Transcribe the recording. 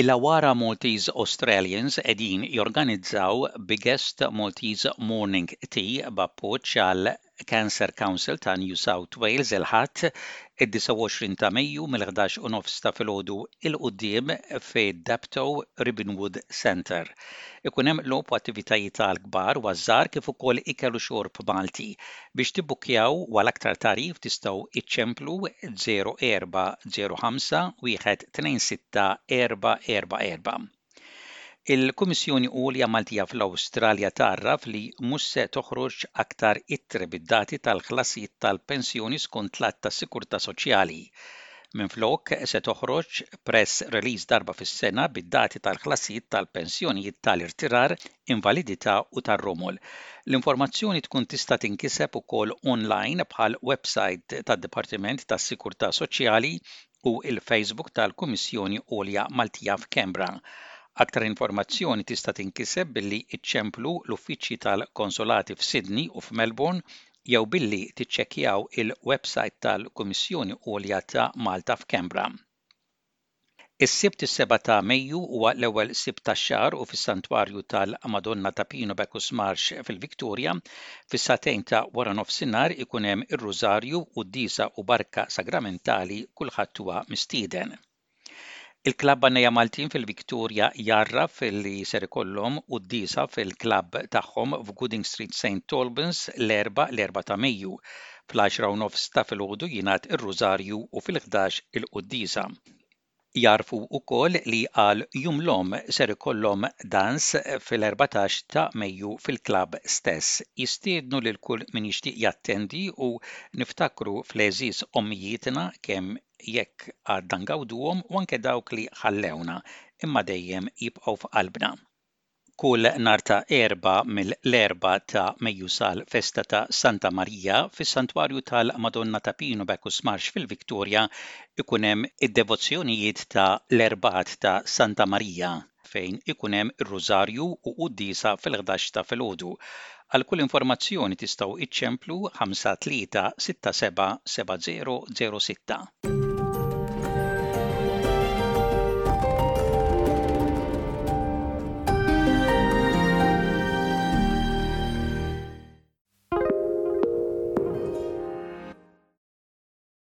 Il-Awara Maltese Australians qegħdin jorganizzaw Biggest Maltese Morning Tea b'appoġġ għal Cancer Council ta' New South Wales il-Ħadd, id-29 ta' Mejju mill-ħdax u nofs ta' filgħodu 'l quddiem fid-Dapto Ribbonwood Centre. Ikun hemm logħob u attivitajiet għall-kbar u għaż-żgħar kif ukoll ikel u xorb Malti. Biex tibbukkjaw u għal aktar tagħrif tistgħu iċċemplu 0405 126 444. Il-Kummissjoni Għolja Maltija fl-Awstralja tgħarraf li mhux se toħroġ aktar ittri bid-dati tal-ħlasijiet tal-pensjoni skont l-Att tas-Sikurtà Soċjali Minflok, se toħroġ press release darba fis-sena bid-dati tal-ħlasijiet tal-pensjonijiet tal-irtirar, invalidità u tar-romol. L-informazzjoni tkun tista' tinkiseb ukoll onlajn bħal websajt tad-Dipartiment tas-Sikurtà Soċjali u l-Facebook tal-Kummissjoni Għolja Maltija f'Kembra. Aktar informazzjoni tista' tinkiseb billi iċċemplu l-uffiċċji tal-konsolati f'Sydney u f'Melbourne jew billi tiċċekkjaw il-websajt tal-Kummissjoni Għolja ta' Malta f'Kembra. Is-Sibt is-Seba' ta' Mejju huwa l-ewwel Sibt tax-xahar u fis-Santwarju tal-Madonna ta' Pino Bacchus Marx fil-Victoria, fis-sagħtejn ta' waranofsinhar ikun hemm ir-Rużarju, quddiesa u barka sagramentali kulħadd huwa mistieden. Il-Klabb Għannejja Maltin fil-Victoria jgħarraf li ser ikollhom quddiesa fil-klabb tagħhom f'Gooding Street Saint Albans l-Erbgħa l-4 ta' Mejju. Fl-għaxra u nofs ta' filgħodu jingħad ir-Rużarju u fil-ħdax il-quddiesa. Jgħarrfu wkoll li għal Jum l-Omm ser ikollhom dans fil-erbatax ta' Mejju fil-klabb stess. Jistiednu lil kull min jixtieq jattendi u niftakru fl-għeżież ommijietna kemm jekk għadna ngawduhom u anke dawk li ħallewna imma dejjem jibqgħu f'qalbna. Kull nhar ta' Erbgħa mill-Erbgħa ta' Mejju sal-festa ta' Santa Marija, fis-Santwarju tal-Madonna ta' Pinu Bacchus Marsh fil-Victoria ikun hemm id-devozzjonijiet ta' l-Erbgħat ta' Santa Marija, fejn ikun hemm ir-Rużarju u quddiesa fil-ħdax ta' filgħodu. Għal kull informazzjoni tistgħu iċċemplu 53677006.